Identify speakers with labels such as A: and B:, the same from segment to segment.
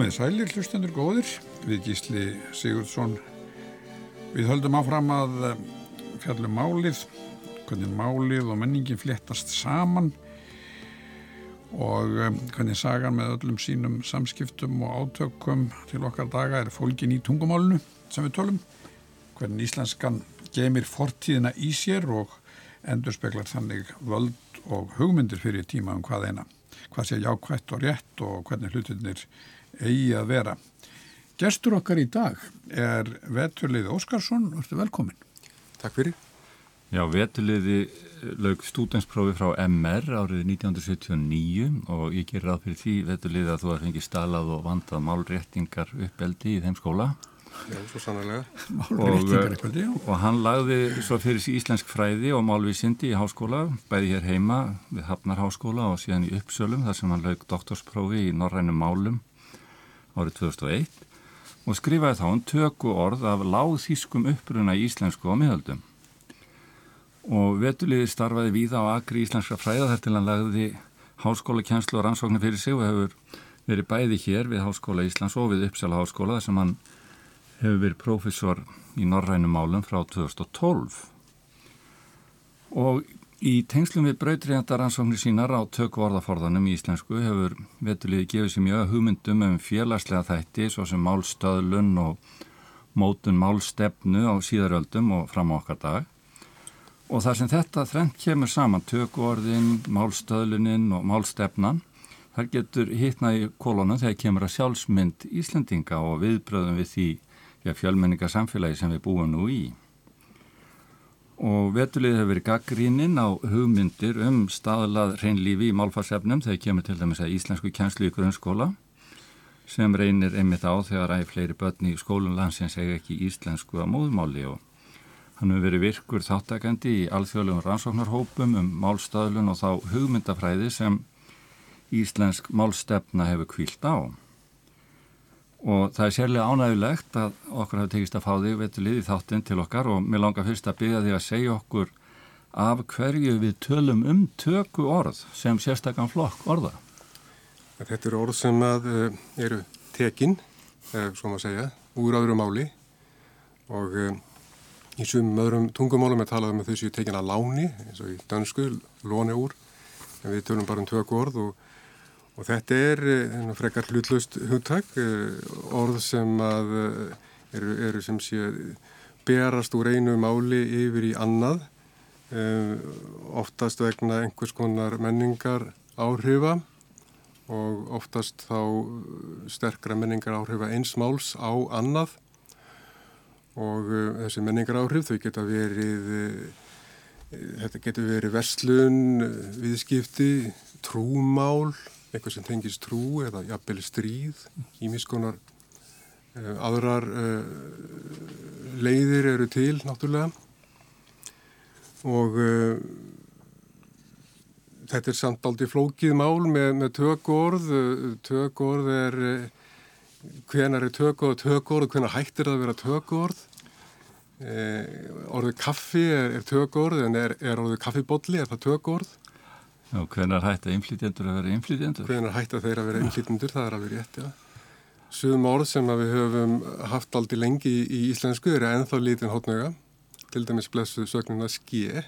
A: Komið sælir hlustendur góðir. Við Gísli Sigurdsson við höldum áfram að eh, fjallum málið hvernig málið og menningin fléttast saman og eh, hvernig sagan með öllum sínum samskiptum og átökum til okkar daga er fólkin í tungumálunu sem við tölum. Hvernig íslenskan gemir fortíðina í sér og endur speklar þannig völd og hugmyndir fyrir tíma um hvað eina. Hvað sé jákvætt og rétt og hvernig hlutinir eigi að vera. Gestur okkar í dag er Veturlið Óskarsson, þú ertu velkomin.
B: Takk fyrir.
C: Já, Veturliði lög stúdensprófi frá MR árið 1979 og ég ger ráð fyrir því Veturliði að þú har fengið stalað og vandað málréttingar uppeldi í þeim skóla.
B: Já, svo sannlega.
A: Málréttingar uppeldi, já.
C: Og hann lagði svo fyrir sí íslensk fræði og málvísindi í háskóla, bæði hér heima við Hafnarháskóla og síðan í Uppsölum þar sem hann lög doktorsprófi í norrænum málum árið 2001 og skrifaði þá um töku orð af láðþýskum uppruna í íslensku á miðöldum. Og vetuliði starfaði víða á akri íslenska fræða þar til hann lagði háskóla kjænslu og rannsóknir fyrir sig og hefur verið bæði hér við Háskóla Íslands og við Uppsala Háskóla þar sem hann hefur verið profesor í norrænum málum frá 2012. Og Í tengslum við brautriðandaransóknir sínar á tökku orðaforðanum í íslensku hefur vetuliði gefið sér mjög hugmyndum um félagslega þætti svo sem málstöðlun og mótun málstefnu á síðaröldum og fram á okkar dag. Og þar sem þetta þrengt kemur saman tökku orðin, málstöðlunin og málstefnan, þar getur hittnaði kolonum þegar kemur að sjálfsmynd Íslendinga og viðbröðum við því fjölmenningarsamfélagi sem við búum nú í og vetulið hefur verið gaggríninn á hugmyndir um staðlað reynlífi í málfarsefnum þegar kemur til dæmis að íslensku kjænslu í grunnskóla sem reynir einmitt á þegar æg fleiri börni í skólun landsins eiga ekki íslensku að móðmáli og hann hefur verið virkur þáttakandi í alþjóðlegum rannsóknarhópum um málstöðlun og þá hugmyndafræði sem íslensk málstefna hefur kvílt á og það er sérlega ánægulegt að okkur hafi tekist að fá þig vetulið í þáttinn til okkar. Og mér langar fyrst að byggja þig að segja okkur af hverju við tölum um töku orð sem sérstakann flokk orða.
B: Þetta eru orð sem að, uh, eru tekin, uh, svo maður segja, úr öðru máli. Og uh, í sumum öðrum tungumálum er talað um að þau séu tekin að láni eins og í dönsku, lóni úr, en við tölum bara um töku orð og Og þetta er eh, frekar hlutlust hugtak, eh, orð sem að eh, eru, eru sem sé berast úr einu máli yfir í annað, oftast vegna einhvers konar menningar áhrifa og oftast þá sterkra menningar áhrifa eins máls á annað. Og þessi menningar áhrif þau geta verið, þetta getur verið verslun, viðskipti, trúmál, eitthvað sem tengist trú eða jafnvel stríð ímiskonar uh, aðrar uh, leiðir eru til náttúrulega. Og uh, þetta er samt aldrei flókið mál með, með tökórð tökórð er hvenar er tökórð tökórð, hvenar hættir að vera tökórð orðið kaffi er, er tökórð en er, er orðið kaffibodli, er það tökórð
C: Já, hvenar hætta inflytjendur að vera inflytjendur?
B: Hvenar hætta þeir að vera inflytjendur, það er alveg rétt, já. Suðum orð sem við höfum haft aldrei lengi í, í íslensku eru ennþá lítinn hótnöga, til dæmis blessuð sögnuna skið.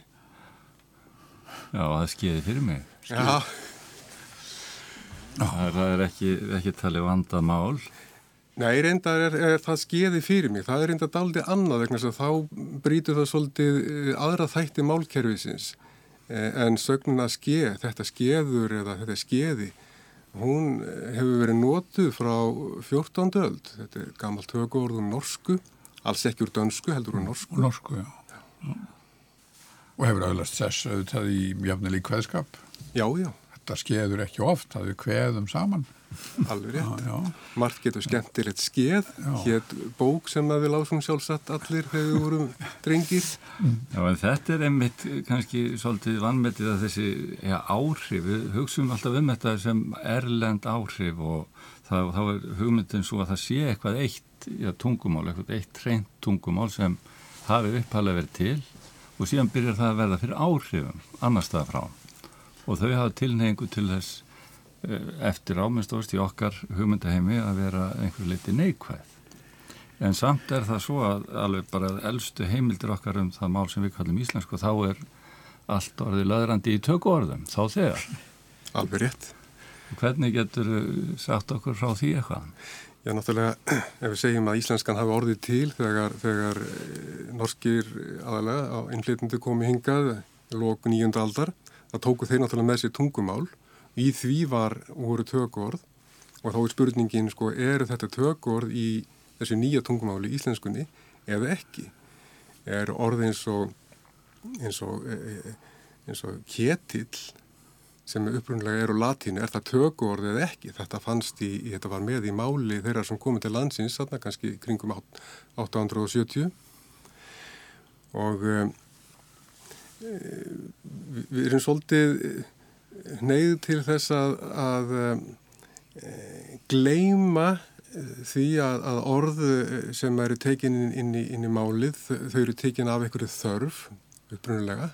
C: Já, það skiði fyrir mig.
B: Skið. Já.
C: Það er ekki, ekki talið vandað mál.
B: Nei, reyndar er, er það skiði fyrir mig. Það er reyndar daldið annað, vegna þess að þá brítur það svolítið eh, aðra þætti málkerfisins. Eh, en sögnuna skeið, þetta skeiður eða þetta skeiði, hún eh, hefur verið nótuð frá 14. öld. Þetta er gammalt högóðum norsku, alls ekki úr dönsku, heldur úr norsku.
A: Norsku, já. já. Og hefur auðvitað þess auðvitað í mjöfnileg kveðskap.
B: Já, já.
A: Þetta skeiður ekki oft, það er kveðum saman.
B: Alveg rétt. Já, já. Margt getur skemmtilegt skeið, hétt bók sem að við lásum sjálfsagt allir þegar við vorum drengir.
C: Já, en þetta er einmitt kannski svolítið vannmetið að þessi ja, áhrif, við hugsaum alltaf um þetta sem erlend áhrif og það, þá er hugmyndin svo að það sé eitthvað eitt ja, tungumál, eitthvað eitt reynd tungumál sem hafi upphalega verið til og síðan byrjar það að verða fyrir áhrifum annar stað frá og þau hafa tilneingu til þess eftir ámyndstóðst í okkar hugmyndaheimi að vera einhver leiti neikvæð. En samt er það svo að alveg bara eldstu heimildir okkar um það mál sem við kallum íslensku þá er allt orðið löðrandi í tökku orðum, þá þegar.
B: Alveg rétt.
C: Hvernig getur sagt okkur frá því eitthvað?
B: Já, náttúrulega, ef við segjum að íslenskan hafi orðið til þegar, þegar eh, norskir aðalega á innflytjandi komi hingað lóku nýjönda aldar, það tóku þeir náttúrulega með sér tungumál. Í því var voru tökord og þá er spurningin, sko, eru þetta tökord í þessi nýja tungumáli í íslenskunni eða ekki? Er orð eins og, eins og, eh, eins og ketill sem upprunlega er á latínu, er það tökuorð eða ekki? Þetta fannst í, þetta var með í máli þeirra sem komið til landsins, þarna kannski kringum 870 og um, við erum svolítið neyð til þess að, að um, gleima því að, að orð sem eru tekin inn í, inn í málið, þau eru tekin af einhverju þörf upprunlega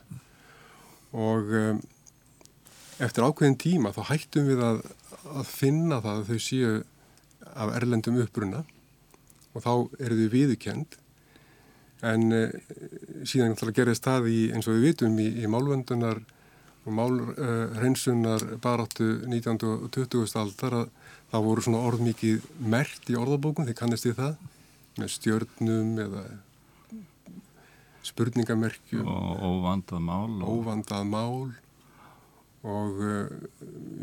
B: og um, eftir ákveðin tíma þá hættum við að, að finna það að þau séu af erlendum uppbrunna og þá eru þau viðukend en uh, síðan ætla að gera stað í eins og við vitum í, í málvöndunar og málhreinsunar uh, baráttu 19. og 20. aldar að það voru svona orð mikið mert í orðabókun, þið kannist því það með stjörnum eða spurningamerkjum
C: og óvandað mál
B: og óvandað mál og uh,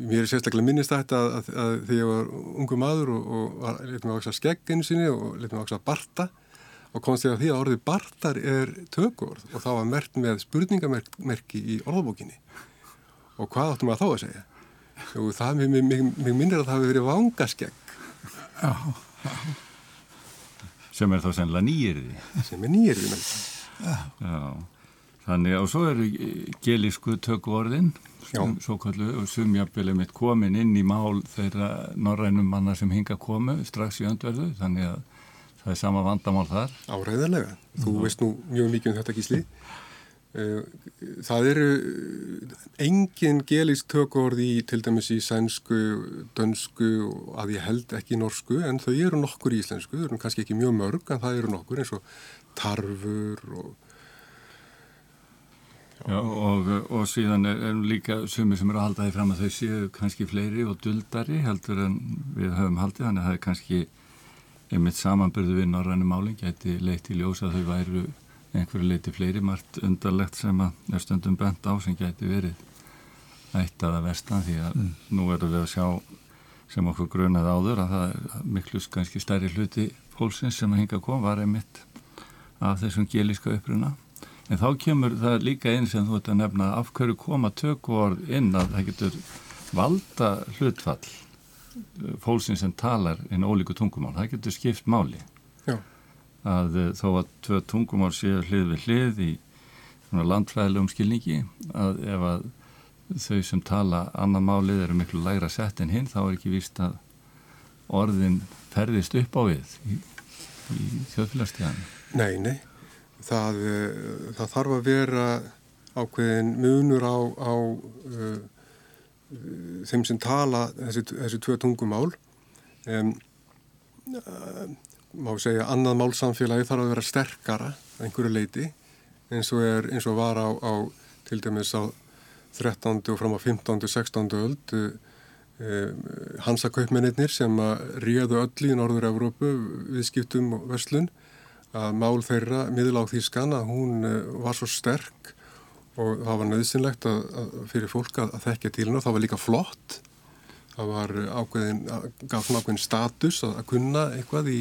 B: mér er sérstaklega minnist þetta að, að, að því ég var ungu maður og, og lefði mig að vaksa skegg einu sinni og lefði mig að vaksa barta og komst ég að því að orðið bartar er tökurð og það var mert með spurningamerki í orðabókinni og hvað áttum við að þá að segja? og það, mig, mig, mig minnir að það hefur verið vangaskegg.
C: Sem er þá sennilega nýjirði
B: sem er nýjirði
C: Já, þannig og svo eru gelísku tökvorðin svo kallu og sumjabbilið mitt komin inn í mál þeirra norrænum manna sem hinga komu strax í öndverðu þannig að það er sama vandamál þar.
B: Áræðilega, þú mm. veist nú mjög mikið um þetta gísli Það eru engin gelísk tökord í til dæmis í sænsku, dönsku og að ég held ekki norsku en þau eru nokkur í íslensku, þau eru kannski ekki mjög mörg en það eru nokkur eins og tarfur og
C: Já, og, og síðan er, er líka sumi sem eru að halda því fram að þau séu kannski fleiri og duldari heldur en við höfum haldið, þannig að það er kannski einmitt samanbyrðu við norrænu máling geti leitt í ljós að þau væru einhverju leiti fleiri margt undarlegt sem að er stundum bent á sem geti verið eitt aða vestan því að mm. nú erum við að sjá sem okkur grunað áður að það er miklu kannski stærri hluti fólksins sem að hinga kom var einmitt af þessum gelíska uppruna. En þá kemur það líka einn sem þú ert að nefna af hverju koma tökvorð inn að það getur valda hlutfall fólksins sem talar inn ólíku tungumál, það getur skipt máli.
B: Já
C: að eh, þó að tvö tungumál séu hlið við hlið í landfræðilegum skilningi að ef að þau sem tala annan málið eru miklu lægra sett en hinn þá er ekki víst að orðin ferðist upp á við í, í þjóðfélagstíðan
B: Nei, nei. Það, eh, það þarf að vera ákveðin munur á, á uh, þeim sem tala þessi, þessi tvö tungumál. Um, uh, má segja, annað málsamfélagi þarf að vera sterkara einhverju leiti eins og, er, eins og var á, á til dæmis á 13. og fram á 15. og 16. öld eh, hansakaupmennir sem að ríðu öll í Norður-Európu viðskiptum og verslun að mál þeirra miðláð þýskan að hún eh, var svo sterk og það var nöðsynlegt að, að fyrir fólk að, að þekkja til hennar, það var líka flott það var ákveðin, gaf svona ákveðin status að, að kunna eitthvað í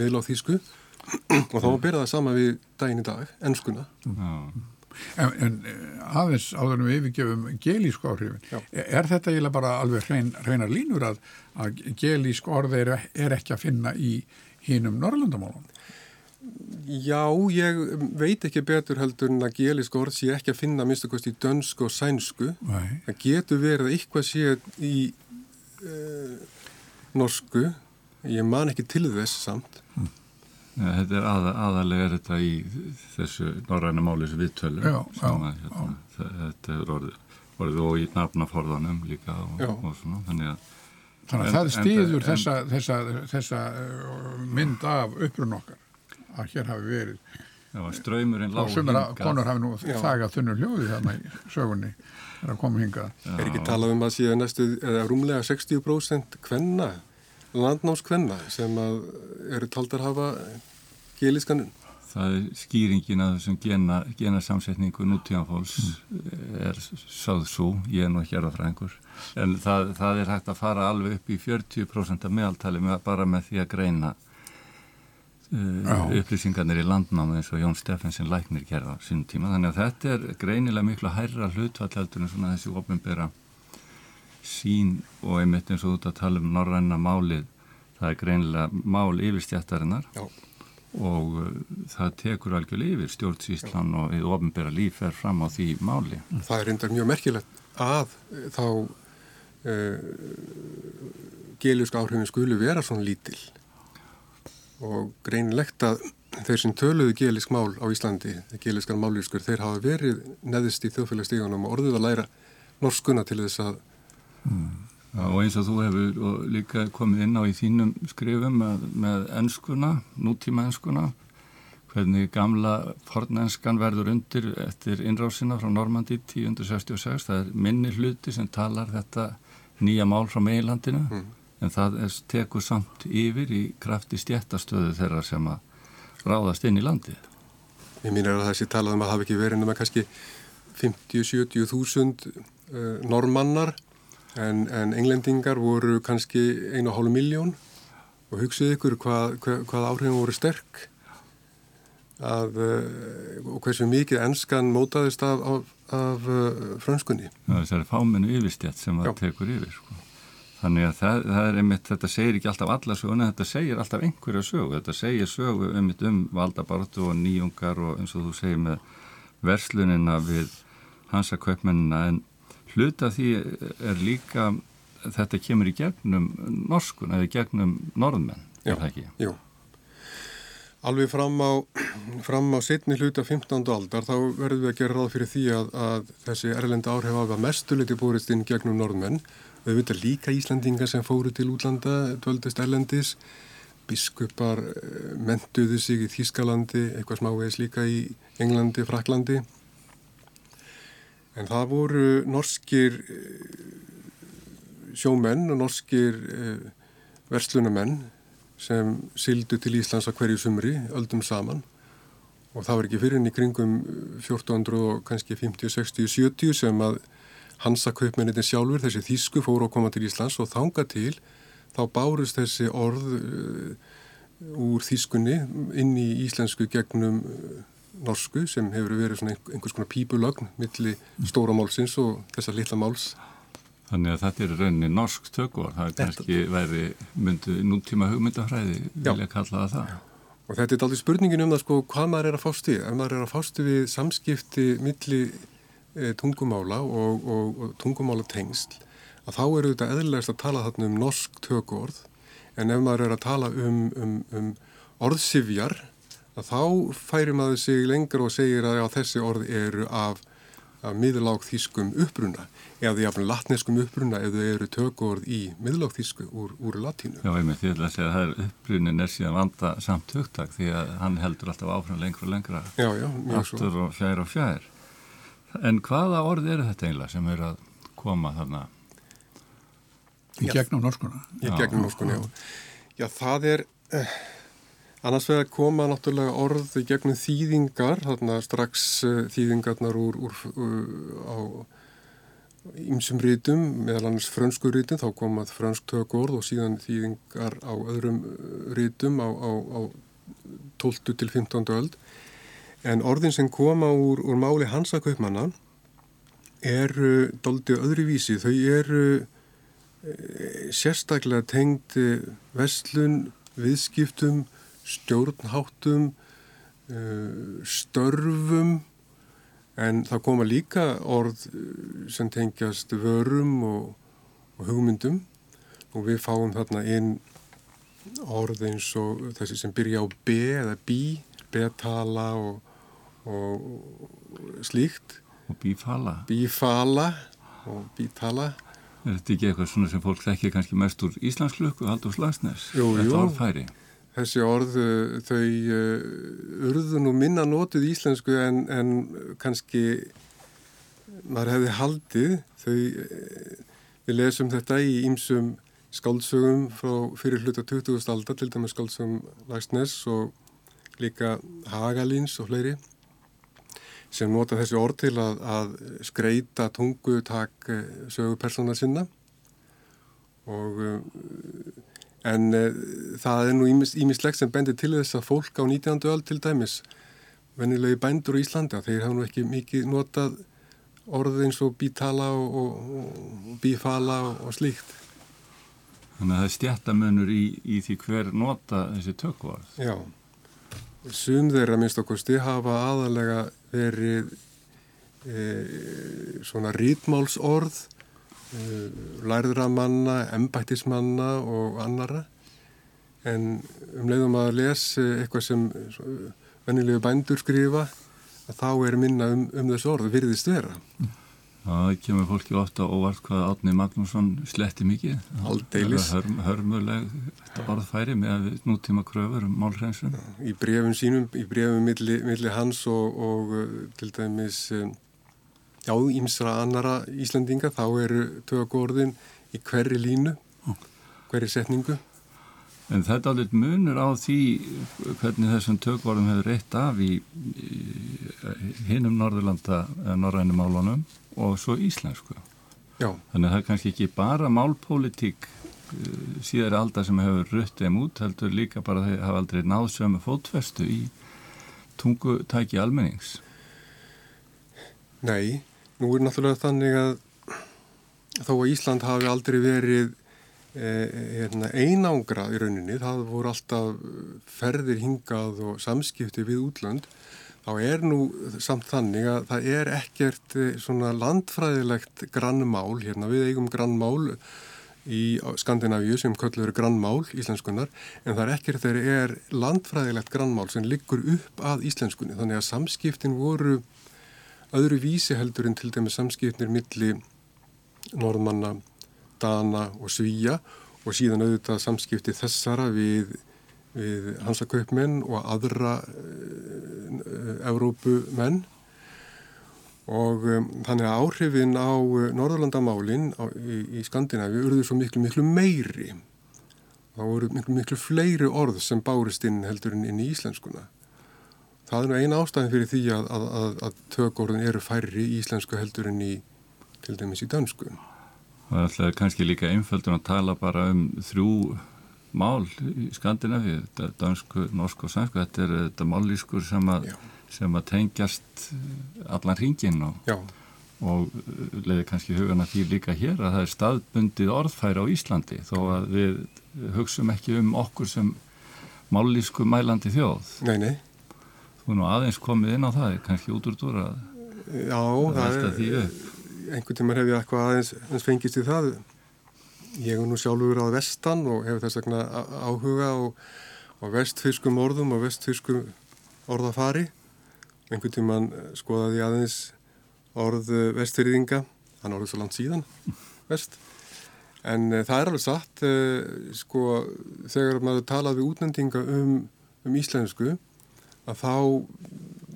B: þýsku og þá byrja það sama við daginn í dag, ennskuna.
A: En, en eh, aðeins áður við yfirgefum gelísku áhrifin, er, þetta eiginlega bara alveg hrein, hreinar línur að, að gelísku orði er, er ekki að finna í hínum Norrlandamálunum?
B: Já, ég veit ekki betur heldur en að gelísku orð sé ekki að finna minnstu kost í dönsku og sænsku. Nei. Það getur verið að eitthvað sé í uh, norsku Ég man ekki til þess samt.
C: Ja, þetta er aða, aðalega er þetta í þessu norræna máli sem við tölum.
A: Já, já,
C: að, hérna, þetta er orðið og í nafnaforðanum líka og, og svona, þannig að
A: Þannig að það stýður þessa, þessa, þessa mynd af upprun okkar að hér hafi verið
C: Já, ströymurinn lág
A: og sumir konur hafi nú þagað þunnur hljóði þarna í sögunni er að koma hinga
B: Er ekki talað um að síðan næstu eða rúmlega 60% kvenna landnámskvenna sem að eru taldar hafa gelískanun
C: Það er skýringin að þessum gena, gena samsetningu nútíðanfólks mm. er sáð svo, ég er nú ekki erað frá einhver, en það, það er hægt að fara alveg upp í 40% af meðaltali með, bara með því að greina uh, upplýsingarnir í landnámi eins og Jón Steffensen læknir gerða sínum tíma, þannig að þetta er greinilega miklu hærra hlutvallaldur en svona þessi ofinbera sín og einmitt eins og út að tala um norræna málið, það er greinilega mál yfirstjættarinnar. Og uh, það tekur algjörlega yfir stjórnsýslan og við ofinbæra líf er fram á því máli.
B: Það er reyndar mjög merkilegt að eh, þá uh, geljuska áhrifin skulu vera svona lítil og greinilegt að þeir sem töluðu gelisk mál á Íslandi, geliskan máljúskur, þeir hafa verið neðist í þjóðfélagstíðunum og orðið að læra norskuna til þess að
C: mm. Og eins og þú hefur líka komið inn á í þínum skrifum með, með enskuna, nútíma enskuna, hvernig gamla fornenskan verður undir eftir innrásina frá Normandi 1066, það er minni hluti sem talar þetta nýja mál frá meilandinu, mm. en það er, tekur samt yfir í krafti stjættastöðu þeirra sem að ráðast inn í landið.
B: Ég mín er að þessi talað um að hafa ekki verið nema kannski 50-70 þúsund uh, normannar en, en englendingar voru kannski einu og hálf miljón og hugsuðu ykkur hvað, hvað, hvað áhrifin voru sterk að, eh, og hversu mikið ennskan mótaðist af, af, af uh, frönskunni.
C: Það er fámennu yfirstjætt sem það tekur yfir sko. Þannig að það, það er einmitt, þetta segir ekki alltaf alla söguna, þetta segir alltaf einhverja sögu, þetta segir sögu einmitt um valdabartu og nýjungar og eins og þú segir með verslunina við hansa kaupmennina en hluta því er líka þetta kemur í gegnum norskun eða gegnum norðmenn
B: er það ekki? Jú Alveg fram á, fram á setni hluta 15. aldar þá verðum við að gera ráð fyrir því að, að þessi erlenda áhrif hafa mestuliti búrist inn gegnum norðmenn. Við veitum líka Íslandingar sem fóru til útlanda, döldist erlendis, biskupar eh, mentuðu sig í Þískalandi, eitthvað smávegis líka í Englandi, Fraklandi En það voru norskir eh, sjómenn og norskir eh, verslunamenn sem sildu til Íslands að hverju sumri, öldum saman. Og það var ekki fyrir enn í kringum 1400 og kannski 50, 60, 70 sem að hansa kaupmennitin sjálfur, þessi þýsku fóru að koma til Íslands og þanga til þá bárust þessi orð úr þýskunni inn í íslensku gegnum norsku sem hefur verið einhvers konar pípulögn millir stóra málsins og þessa litla máls.
C: Þannig að þetta er rauninni norsk tökur, það er kannski væri myndu nútíma hugmyndafræði, vilja kalla það það.
B: Og þetta er aldrei spurningin um það sko hvað maður er að fástu. Ef maður er að fástu við samskipti millir e, tungumála og, og, og tungumála tengsl, að þá eru þetta eðlægast að tala þarna um norsk tökurorð, en ef maður er að tala um, um, um orðsifjar, að þá færi maður sig lengur og segir að já, þessi orð eru af, af miðlág þýskum uppbruna eða af latneskum uppbruna ef þau eru tökurð í miðlág þýsku úr, úr latínu.
C: Já, ég með því að segja að það er uppbrunin er síðan vanda samt hugtak því að hann heldur alltaf áfram lengur og lengra
B: já, já,
C: aftur og fjær og fjær. En hvaða orð eru þetta eiginlega sem eru að koma þarna?
A: Í gegnum norskuna.
B: Í gegnum norskuna, já. Já, það er... Uh, Annars vegar koma náttúrulega orð gegnum þýðingar, þarna strax uh, þýðingarnar úr, úr uh, á ymsum rítum, meðal annars frönsku rítum, þá komað frönsk tökurð og síðan þýðingar á öðrum uh, rítum á, á, á 12. til 15. öld. En orðin sem koma úr, úr máli Hansa Kaupmanna eru doldi öðru vísi. Þau eru sérstaklega tengd vestlun, viðskiptum, stjórnháttum, uh, störfum en það koma líka orð uh, sem tengjast vörum og, og hugmyndum og við fáum þarna inn orð eins og þessi sem byrja á B eða bí, betala og, og slíkt.
C: Og bífala.
B: Bífala og bítala.
C: Er þetta ekki eitthvað svona sem fólk þekkir kannski mest úr Íslandsklukku, Haldur Slagsnes?
B: Jú, jú.
C: Þetta orðfæri.
B: Þessi orð, uh, þau uh, urðu nú minna nótið íslensku en, en kannski maður hefði haldið. Þau, uh, við lesum þetta í ýmsum skáldsögum frá fyrir hluta 20. aldar, til dæmis skáldsögum Lagsnes og líka Hagalíns og fleiri sem nota þessi orð til að, að skreita tungutak sögupersona sinna og en e, það er nú ímislegt sem bendir til þess að fólk á 19. öll til dæmis venilegi bændur í Íslandi að þeir hafa nú ekki mikið notað orð eins og bítala og, og, og bífala og, og slíkt
C: Þannig að það er stjættamunur í, í því hver nota þessi tökvarð
B: Já Sum þeirra minnst okkursti hafa aðalega verið e, svona rítmálsorð, e, lærðramanna, embættismanna og annara. En um leiðum að lesa eitthvað sem vennilegu bændur skrifa, að þá er minna um, um þessu orð, virðist vera.
C: Það kemur fólki ofta óvart hvað Átni Magnússon sletti mikið.
B: Aldeilis.
C: Hörm, hörmuleg orðfæri með nútíma kröfur um málhreinsun.
B: Í brefum sínum, í brefum milli, milli hans og, og til dæmis já, ímsra annara Íslandinga, þá eru tökordin í hverri línu, hverri setningu.
C: En þetta alveg munur á því hvernig þessum tökvarðum hefur reitt af í, í hinnum Norðurlanda, Norrænum málunum og svo íslensku.
B: Já.
C: Þannig að það er kannski ekki bara málpólitík uh, síðar aldar sem hefur ruttið um út, heldur líka bara þeir hafa aldrei náð sömu fótfestu í tungutæki almennings.
B: Nei, nú er náttúrulega þannig að þó að Ísland hafi aldrei verið hérna, einangra í rauninni, það voru alltaf ferðir hingað og samskipti við útlönd, þá er nú samt þannig að það er ekkert svona landfræðilegt grannmál, hérna við eigum grannmál í Skandinavíu sem kallur grannmál íslenskunar, en það er ekkert þegar er landfræðilegt grannmál sem liggur upp að íslenskunni, þannig að samskiptin voru öðru vísi heldur en til dæmis samskipnir milli norðmanna Dana og Svíja og síðan auðvitað samskipti þessara við, við hansakaupmenn og aðra uh, Evrópumenn. Og um, þannig að áhrifin á uh, Norðurlandamálin á, í, í Skandinavi urðu svo miklu miklu meiri. Þá voru miklu miklu fleiri orð sem bárist inn heldur inn í íslenskuna það er nú eina ástæðin fyrir því að, að, að, að tökorðin eru færri í íslensku heldur inn í til dæmis í dansku
C: Það er alltaf kannski líka einföldun að tala bara um þrjú mál í Skandinavi, dansku, norsku og sænsku. Þetta er þetta mállískur sem, sem að tengjast allan hringin og, og leiði kannski hugana því líka hér að það er staðbundið orðfæri á Íslandi þó að við hugsum ekki um okkur sem mállísku mælandi þjóð.
B: Nei, nei.
C: Þú nú aðeins komið inn á það, kannski út úr dúr að
B: Já, það er einhvern tímar hef ég eitthvað aðeins, aðeins fengist í það. Ég er nú sjálfur á vestan og hefur þess vegna áhuga á, á vestfiskum orðum og vestfiskum orðafari. Einhvern tíman skoðaði ég aðeins orð vestfyrðinga hann orðið svo langt síðan vest. En uh, það er alveg satt uh, sko þegar maður talaði útnendinga um, um íslensku að þá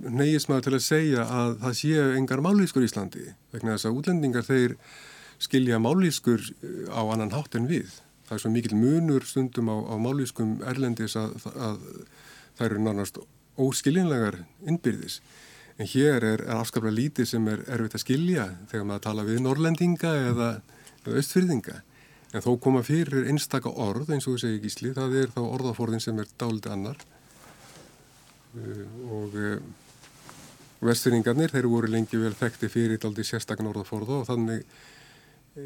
B: neyjist maður til að segja að það séu engar mállískur í Íslandi vegna þess að útlendingar þeir skilja mállískur á annan hátt en við. Það er svo mikil munur stundum á, á mállískum erlendis að, að það eru nánast óskiljanlegar innbyrðis. En hér er, er afskaplega lítið sem er erfitt að skilja þegar maður tala við norrlendinga eða, eða östfyrðinga. En þó koma fyrir einstaka orð eins og þú segir gísli, það er þá orðaforðin sem er dálítið annar og vestfyrringarnir, þeir voru lengi vel þekkti fyrir daldi sérstakn orðaforða og þannig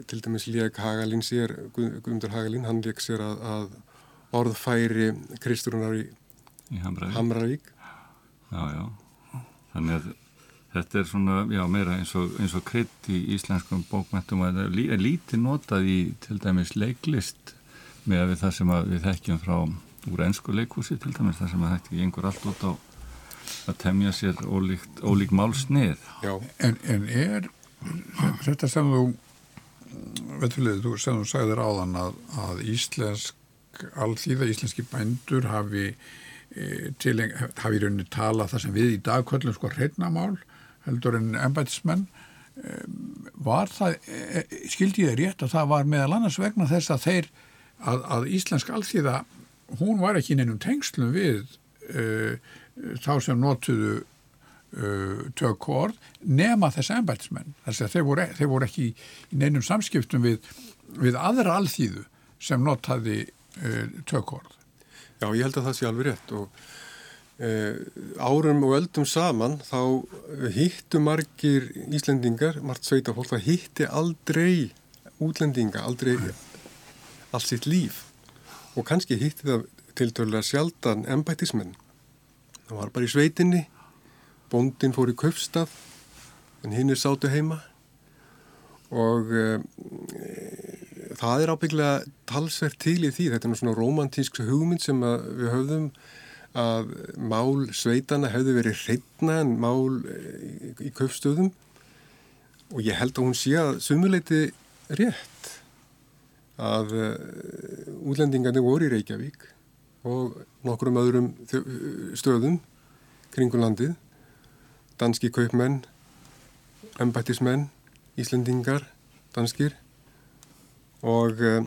B: til dæmis leik Hagalín sér, Guðmundur Hagalín, hann leik sér að, að orðfæri Kristurunar í,
C: í Hamravík.
B: Hamravík.
C: Já, já, þannig að þetta er svona, já, meira eins og, eins og krydd í íslenskum bókmæntum og það er lítið notað í til dæmis leiklist með það sem við þekkjum frá úr ennsku leikhúsi til dæmis, það sem að þetta gengur allt út á að temja sér ólíkt, ólík málsnið.
A: En, en er þetta sem þú veðfylgðið, þú sem þú sagðir áðan að, að íslensk alþýða, íslenski bændur hafi e, til, hafi í rauninni tala það sem við í dag kvöllum sko hreitnamál heldur en embætismenn e, var það, e, skildi ég rétt að það var meðal annars vegna þess að þeir að, að íslensk alþýða hún var ekki neinum tengslum við uh, þá sem notuðu uh, tökku orð nema þess embætismenn þess að þeir voru, þeir voru ekki í neinum samskiptum við, við aðra alþýðu sem notaði uh, tökku orð.
B: Já, ég held að það sé alveg rétt og árum og öldum saman þá hittu margir Íslendingar, margt sveita fólk, það hitti aldrei útlendinga, aldrei allt sitt líf og kannski hitti það til dörlega sjaldan embætismenn. Það var bara í sveitinni, bondin fór í köpstað, en hinn er sátu heima og e, það er ábygglega talsvert til í því. Þetta er svona romantísk hugmynd sem við höfðum að mál sveitana hefði verið hreitna en mál e, í köpstöðum og ég held að hún sé að sumuleiti rétt að uh, útlendingarnir voru í Reykjavík og nokkrum öðrum stöðum kringum landið, danski kaupmenn, embættismenn, Íslendingar, danskir. Og, uh,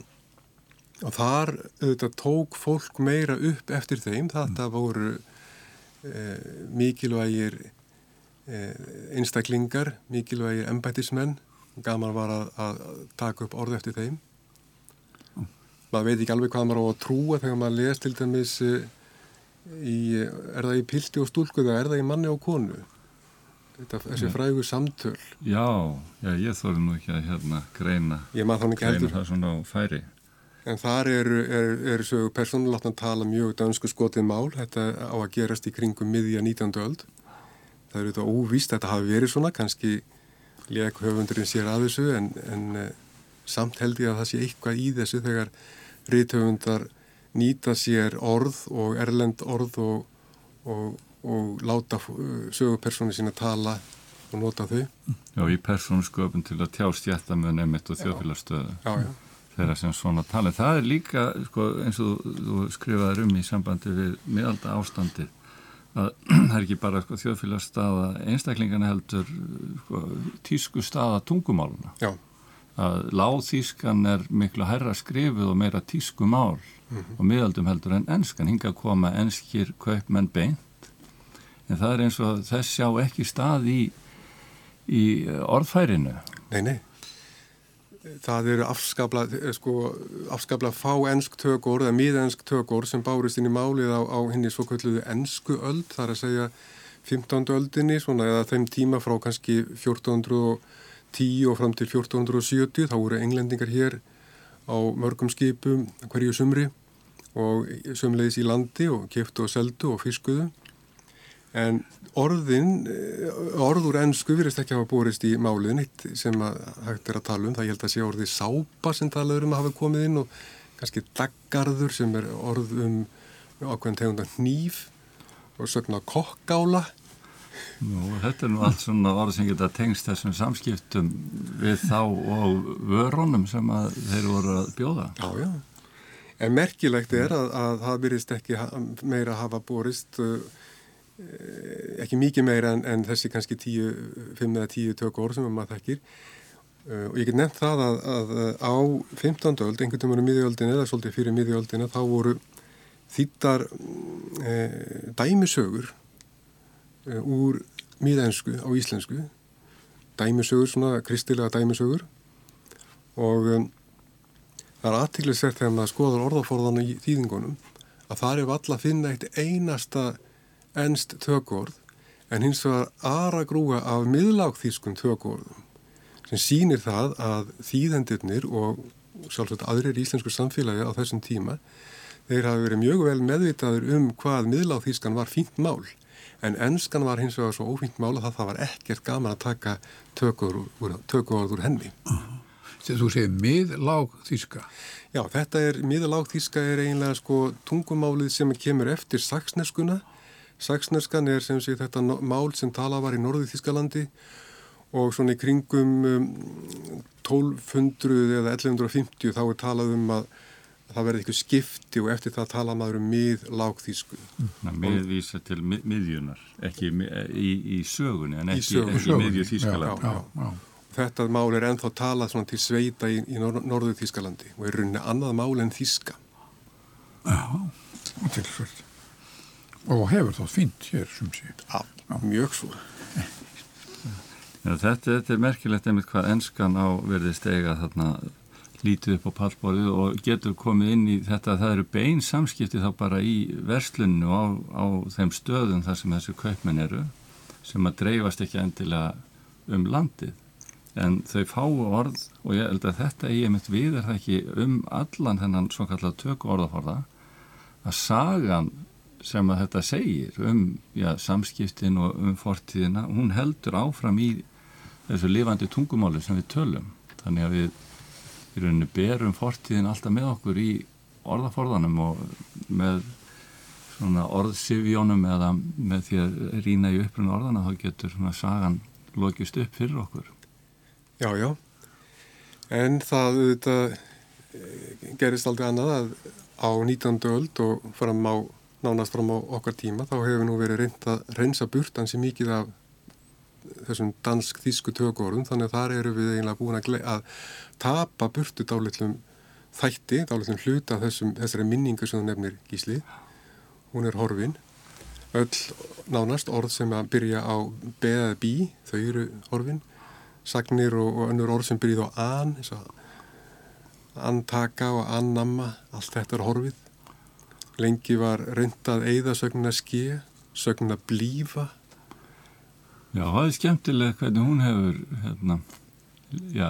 B: og þar auðvitað tók fólk meira upp eftir þeim, þetta voru uh, mikilvægir einstaklingar, mikilvægir embættismenn, gaman var að, að taka upp orð eftir þeim maður veit ekki alveg hvað maður á að trúa þegar maður les til dæmis eh, í, er það í pilti og stúlku eða er það í manni og konu? Þetta, þessi frægu samtöl.
C: Já, já ég þóði nú ekki að hérna greina
B: heldur.
C: það svona á færi.
B: En þar eru er, er, er persónulátt að tala mjög dansku skotið mál. Þetta á að gerast í kringum miðja 19. öld. Það eru þetta óvíst þetta hafi verið svona, kannski leik höfundurinn sér að þessu en, en eh, samt held ég að það sé eitthvað í þessu þegar rítöfundar nýta sér orð og erlend orð og, og, og láta uh, sögupersonu sína tala og nota þau.
C: Já, í persónusköpun til að tjá stjætta með nefnitt og þjóðfélagstöðu.
B: Já, já.
C: Þeirra sem svona tala. Það er líka, sko, eins og þú skrifaði um í sambandi við miðalda ástandið að það er ekki bara sko, þjóðfélagsstaða einstaklingarna heldur sko, tísku staða tungumáluna.
B: Já
C: að láþískan er miklu hærra skrifuð og meira tísku mál mm -hmm. og miðaldum heldur en ennskan hinga að koma ennskir kaupmenn beint en það er eins og þess sjá ekki stað í, í orðfærinu
B: Nei, nei það eru afskabla sko, afskabla fá ennsk tökur eða miðennsk tökur sem bárist inn í málið á, á henni svo kalluðu ennsku öld, það er að segja 15. öldinni, svona eða þeim tíma frá kannski 1400 og 10 og fram til 1470 þá voru englendingar hér á mörgum skipum hverju sumri og sumleiðis í landi og keftu og seldu og fiskuðu. En orðin orður ennsku virðist ekki hafa búrist í máliðin eitt sem hægt er að tala um. Það ég held að sé orðið sápa sem talaður um að hafa komið inn og kannski daggarður sem er orð um ákveðin tegunda hníf og sögna kokkála
C: Nú, þetta er nú allt svona orð sem geta tengst þessum samskiptum við þá og vörunum sem þeir voru að bjóða.
B: Já, já. En merkilegt er að, að það byrjist ekki meira að hafa borist, uh, ekki mikið meira en, en þessi kannski 5 eða 10 tök orð sem maður þekkir. Uh, og ég get nefnt það að, að á 15. öld, einhvern veginn um miðjöldin eða svolítið fyrir miðjöldina, þá voru þýttar dæmisögur Eh, úr miðensku á íslensku. Dæmisögur, svona kristilega dæmisögur. Og um, það er aðtíklisvert þegar maður skoður orðaforðan í þýðingunum að það er valla að finna eitt einasta ennst tökord en hins vegar aðra grúa af miðlágþýskum tökordum sem sýnir það að þýðendirnir og sjálfsagt aðrir íslensku samfélagi á þessum tíma þeir hafi verið mjög vel meðvitaður um hvað miðlágþýskan var fínt mál en ennskan var hins vegar svo ófínt mála það það var ekkert gaman að taka tökuorð úr henni.
A: Þegar þú segir miðlág þíska?
B: Já, þetta er, miðlág þíska er eiginlega sko tungumálið sem kemur eftir saksneskuna. Saksneskan er sem sé þetta mál sem tala var í norðu Þískalandi og svona í kringum um, 1200 eða 1150 þá er talað um að það verði eitthvað skipti og eftir það tala maður um miðlágþísku.
C: Miðvísa til mið, miðjunar, ekki í, í sögunni en ekki,
B: sögunni.
C: ekki miðju Þískaland.
A: Já, já, já.
B: Þetta mál er ennþá talað til sveita í, í nor norðu Þískalandi og er rauninni annað mál en Þíska.
A: Já, og tilsvöld. Og hefur þá fint hér sem sé.
B: Já, mjög svo.
C: Já, þetta, þetta er merkilegt einmitt hvað ennskan á verði stega þarna lítið upp á pallborðu og getur komið inn í þetta að það eru bein samskipti þá bara í verslunnu á, á þeim stöðum þar sem þessu kaupmenn eru sem að dreifast ekki endilega um landið. En þau fáu orð og ég held að þetta ég mitt við er það ekki um allan þennan svo kallar töku orðaforða að sagan sem að þetta segir um já, samskiptin og um fortíðina hún heldur áfram í þessu lifandi tungumáli sem við tölum. Þannig að við í rauninu berum fortíðin alltaf með okkur í orðaforðanum og með svona orðsifjónum eða með því að rína í upprunn orðana þá getur svona sagan lokist upp fyrir okkur.
B: Já, já. En það þetta, eh, gerist aldrei annað að á 19. öld og fram á, nánast fram á okkar tíma þá hefur nú verið reynd að reynsa burt hansi mikið af þessum dansk-þísku tökórun þannig að þar eru við eiginlega búin að, að tapa burtu dálitlum þætti, dálitlum hluta þessum, þessari minningu sem þú nefnir gísli. Hún er horfin. Öll nánast orð sem að byrja á beðað bí, þau eru horfin. Sagnir og, og önnur orð sem byrjið á an eins og antaka og annamma allt þetta er horfið. Lengi var reyndað eigða sögna ske sögna blífa
C: Já, það er skemmtilega hvernig hún hefur hérna, já,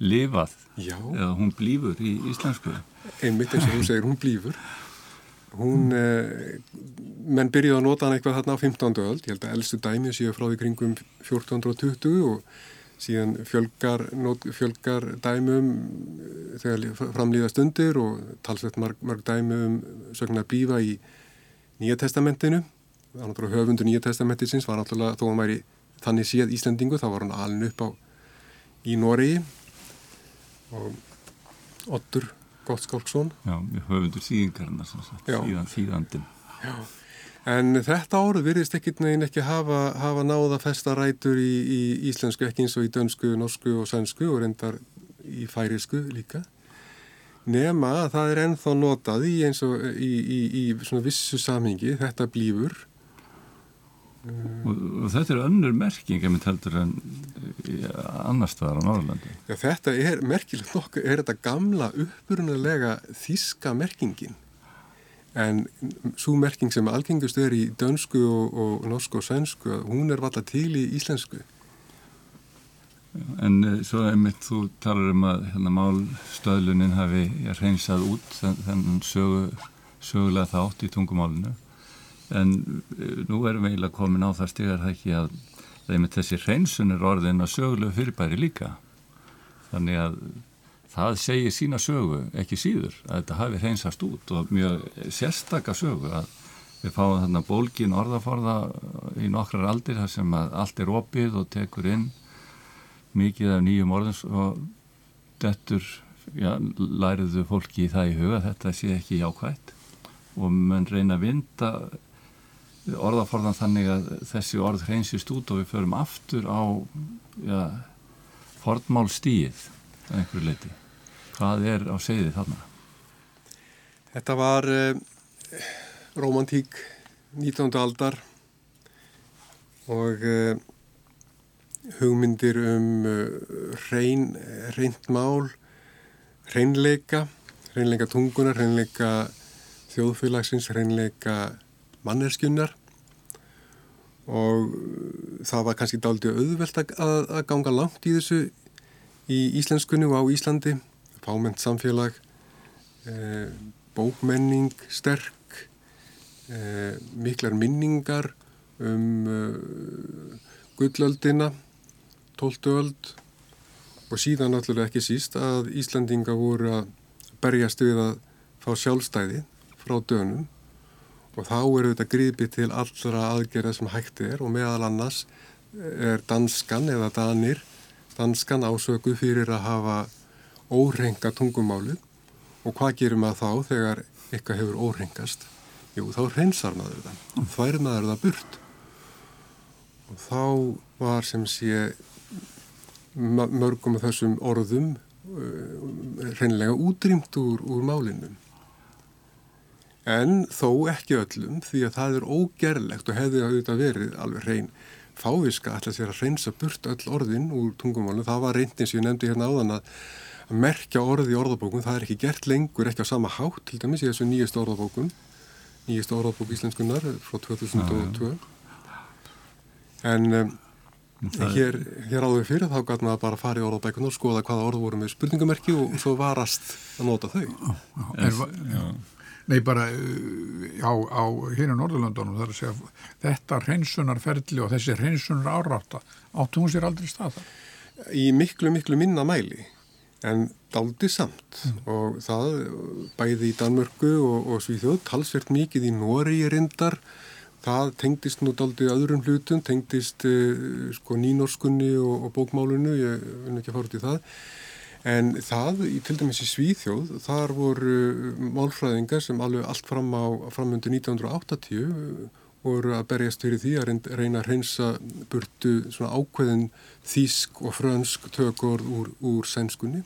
C: lifað
B: já.
C: eða hún blífur í íslensku.
B: Einmitt eins og þú segir, hún blífur. Hún, eh, menn byrjuði að nota hann eitthvað þarna á 15. öld, ég held að elstu dæmi séu frá því kringum 1420 og síðan fjölgar, not, fjölgar dæmum eh, þegar framlýða stundir og talsveit marg, marg dæmum sögna blífa í Nýja testamentinu. Höfundur Nýja testamentisins var náttúrulega þó að maður í þannig séð Íslandingu, þá var hann alin upp á í Nóri og Ottur Gottskálksson.
C: Já, höfundur síðingarna síðan síðandin
B: Já, en þetta orð virðist ekkit neginn ekki hafa, hafa náða festa rætur í, í íslensku, ekki eins og í dönsku, norsku og sænsku og reyndar í færisku líka. Nema að það er ennþá notað í eins og í, í, í svona vissu samhengi, þetta blífur
C: og, og þetta er önnur merking ef við heldur en annar staðar á Norrlandi
B: Já, þetta er merkilegt nokkuð, er þetta gamla upprunalega þíska merkingin? En svo merking sem algengust er í dönsku og, og norsku og svensku, hún er valla til í íslensku.
C: En uh, svo einmitt þú talar um að hérna, málstöðlunin hafi reynsað út þennan sögu, sögulega þátt í tungumálinu en uh, nú erum við eiginlega komin á það stigar það ekki að einmitt þessi reynsun er orðin að sögulegu fyrirbæri líka. Þannig að það segir sína sögu ekki síður að þetta hafi reynsast út og mjög sérstakka sögu að við fáum þarna bólgin orðaforða í nokkrar aldir þar sem að allt er opið og tekur inn mikið af nýjum orðins og dettur já, læriðu fólki í það í huga þetta sé ekki jákvægt og mann reyna að vinda orðaforðan þannig að þessi orð hreinsist út og við förum aftur á ja, fornmálstíið að einhverju leiti. Hvað er á segði þarna?
B: Þetta var uh, romantík 19. aldar og uh, hugmyndir um uh, hrein, hreint mál, hreinleika, hreinleika tungunar, hreinleika þjóðfélagsins, hreinleika manneskjunnar. Og það var kannski dálítið auðvelt að, að ganga langt í þessu í íslenskunni og á Íslandi. Fáment samfélag eh, bókmenning sterk eh, miklar minningar um eh, gullöldina tóltu öld og síðan náttúrulega ekki síst að Íslandinga voru að berjast við að fá sjálfstæði frá dönum og þá eru þetta grípið til allra aðgerða sem hægt er og meðal annars er danskan eða danir danskan ásökuð fyrir að hafa órenga tungumáli og hvað gerir maður þá þegar eitthvað hefur órengast? Jú, þá reynsar maður það, þvær maður það burt og þá var sem sé mörgum af þessum orðum uh, reynlega útrýmt úr, úr málinu. En þó ekki öllum því að það er ógerlegt og hefði auðvitað verið alveg reyn fáviska alltaf sér að reynsa burt öll orðin úr tungumálunum. Það var reyndin sem ég nefndi hérna áðan að, merkja orði í orðabókun. Það er ekki gert lengur, ekki á sama hátt til dæmis í þessu nýjastu orðabókun. Nýjastu orðabók íslenskunar frá 2002. En um, hér, hér áður fyrir þá gæti maður bara að fara í orðabækunar og skoða hvaða orð voru með spurningamerki og svo varast að nota þau.
A: Er, já. Nei, bara uh, á, á hérna Norðurlandunum þar að segja þetta hreinsunarferðli og þessi hreinsunar áráta áttu hún sér aldrei stað þar?
B: Í miklu, miklu minna mæli en daldi samt mm. og það bæði í Danmörku og, og Svíþjóð talsvert mikið í Nóri í rindar það tengdist nú daldi öðrum hlutum, tengdist uh, sko nínorskunni og, og bókmálunu, ég vil ekki fara út í það En það, til dæmis í Svíþjóð, þar voru málfræðingar sem alveg allt fram á framundu 1980 voru að berjast fyrir því að reyna að reynsa burtu svona ákveðin þísk og frönsk tökur úr, úr sænskunni.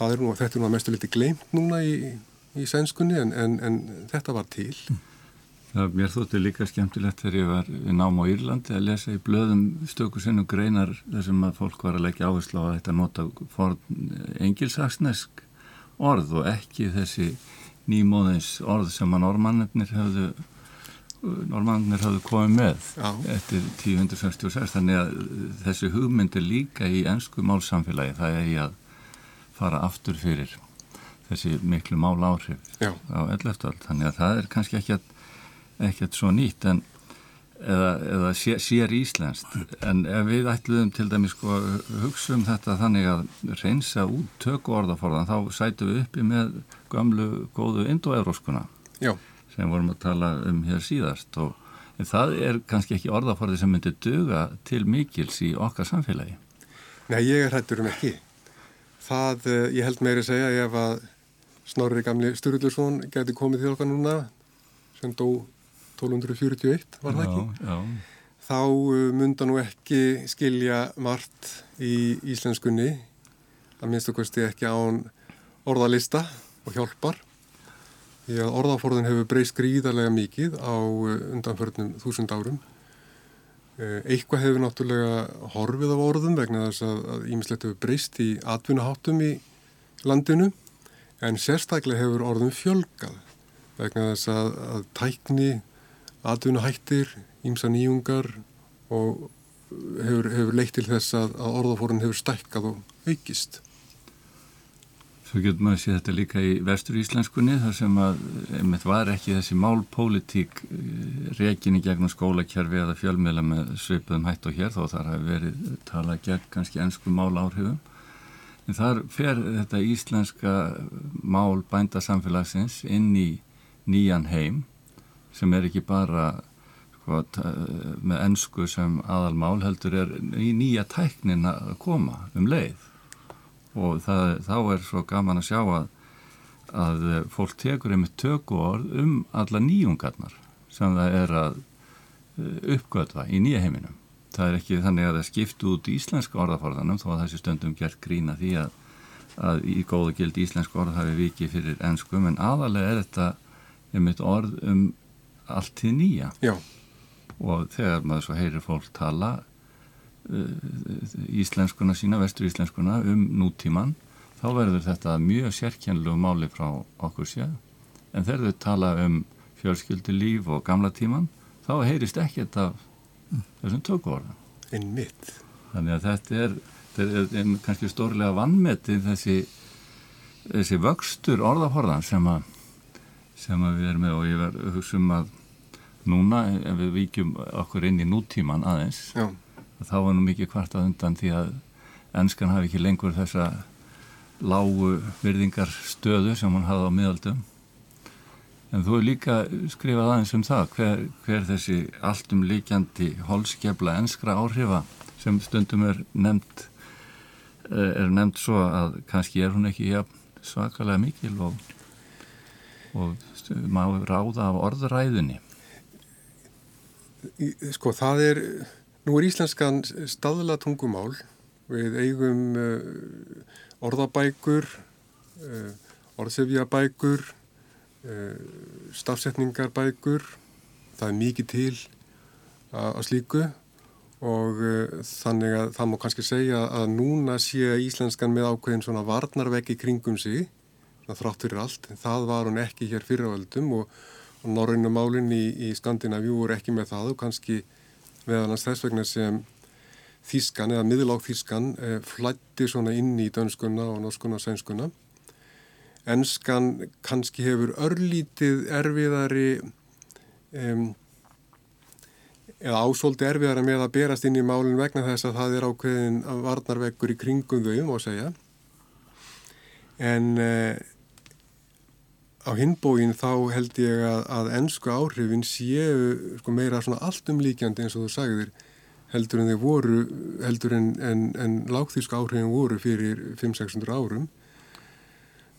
B: Er nú, þetta er nú að mestu liti gleimt núna í, í sænskunni en, en, en þetta var til. Mm.
C: Það mér þótti líka skemmtilegt þegar ég var í nám á Írlandi að lesa í blöðum stöku sinnum greinar þar sem að fólk var að leggja áherslu á að þetta nota engilsaksnesk orð og ekki þessi nýmóðins orð sem að normannir hafðu normannir hafðu komið með Já. eftir 1066 þannig að þessi hugmyndir líka í ennsku málsamfélagi það er í að fara aftur fyrir þessi miklu mál áhrif Já. á 11. þannig að það er kannski ekki að ekkert svo nýtt en eða, eða sér, sér íslenskt. En ef við ætluðum til dæmis sko hugsa um þetta þannig að reynsa út töku orðaforðan þá sætu við uppi með gamlu góðu indoevróskuna sem vorum að tala um hér síðast og það er kannski ekki orðaforði sem myndir döga til mikils í okkar samfélagi.
B: Nei, ég er hættur um ekki. Það, eh, ég held meiri að segja ef að Snorri gamli Sturluson geti komið til okkar núna sem dó 1241 var það ekki já. þá uh, mynda nú ekki skilja margt í íslenskunni að minnst okkarsti ekki án orðalista og hjálpar því að orðaforðin hefur breyst gríðarlega mikið á uh, undanförnum þúsund árum uh, eitthvað hefur náttúrulega horfið af orðum vegna þess að ímislegt hefur breyst í atvinnuháttum í landinu en sérstaklega hefur orðum fjölgað vegna þess að, að tækni atvinnuhættir, ímsa nýjungar og hefur, hefur leitt til þess að, að orðaforun hefur stækkað og aukist.
C: Svo getur maður að sé þetta líka í vestur íslenskunni þar sem að einmitt var ekki þessi málpólitík eh, reginni gegnum skólakerfi eða fjölmiðla með sveipuðum hætt og hér þó þar hafi verið talað gegn kannski ennsku mál áhrifum. En þar fer þetta íslenska mál bændasamfélagsins inn í nýjan heim sem er ekki bara sko, með ennsku sem aðalmál heldur er í nýja tæknin að koma um leið og það, þá er svo gaman að sjá að, að fólk tekur einmitt töku orð um alla nýjungarnar sem það er að eh, uppgötva í nýja heiminum. Það er ekki þannig að það skiptu út íslenska orðaforðanum þó að þessi stundum gert grína því að, að í góða gild íslenska orð hafi vikið fyrir ennskum en aðalega er þetta einmitt orð um allt til nýja.
B: Já.
C: og þegar maður svo heyrir fólk tala uh, íslenskuna sína, vestur íslenskuna um nútíman þá verður þetta mjög sérkjænlegu máli frá okkur sér en þegar þau tala um fjölskyldi líf og gamla tíman þá heyrist ekkert af þessum
B: einmitt.
C: Þannig að þetta er, þetta er, er kannski stórlega vannmeti þessi, þessi vöxtur orðaforðan sem að sem að við erum með. Og ég verð að hugsa um að núna ef við vikjum okkur inn í nútíman aðeins Já. þá var nú mikið hvart að undan því að ennskan hafi ekki lengur þessa lágu virðingar stöðu sem hún hafði á miðaldum en þú hefur líka skrifað aðeins um það hver, hver þessi alltum líkjandi holskefla ennskra áhrifa sem stundum er nefnd eh, er nefnd svo að kannski er hún ekki ja, svakalega mikil og, og má ráða af orðræðunni
B: Sko það er nú er íslenskan staðla tungumál. Við eigum uh, orðabækur uh, orðsefjabækur uh, stafsetningarbækur. Það er mikið til að slíku og þannig að það má kannski segja að núna sé íslenskan með ákveðin svona varnarveggi kringum sig þrátt fyrir allt, það var hún ekki hér fyrirvöldum og, og norrönnumálinn í, í Skandinavíu voru ekki með það og kannski meðan þess vegna sem þískan eða miðláð þískan eh, flætti svona inn í dönskuna og norskuna og sænskuna. Enskan kannski hefur örlítið erfiðari um, eða ásóldi erfiðara með að berast inn í málinn vegna þess að það er ákveðin varnarveggur í kringum þau að segja en uh, á hinbóin þá held ég að, að ennsku áhrifin séu sko, meira allt umlíkjandi eins og þú sagðir heldur en þeir voru heldur en, en, en lágþýsku áhrifin voru fyrir 500-600 árum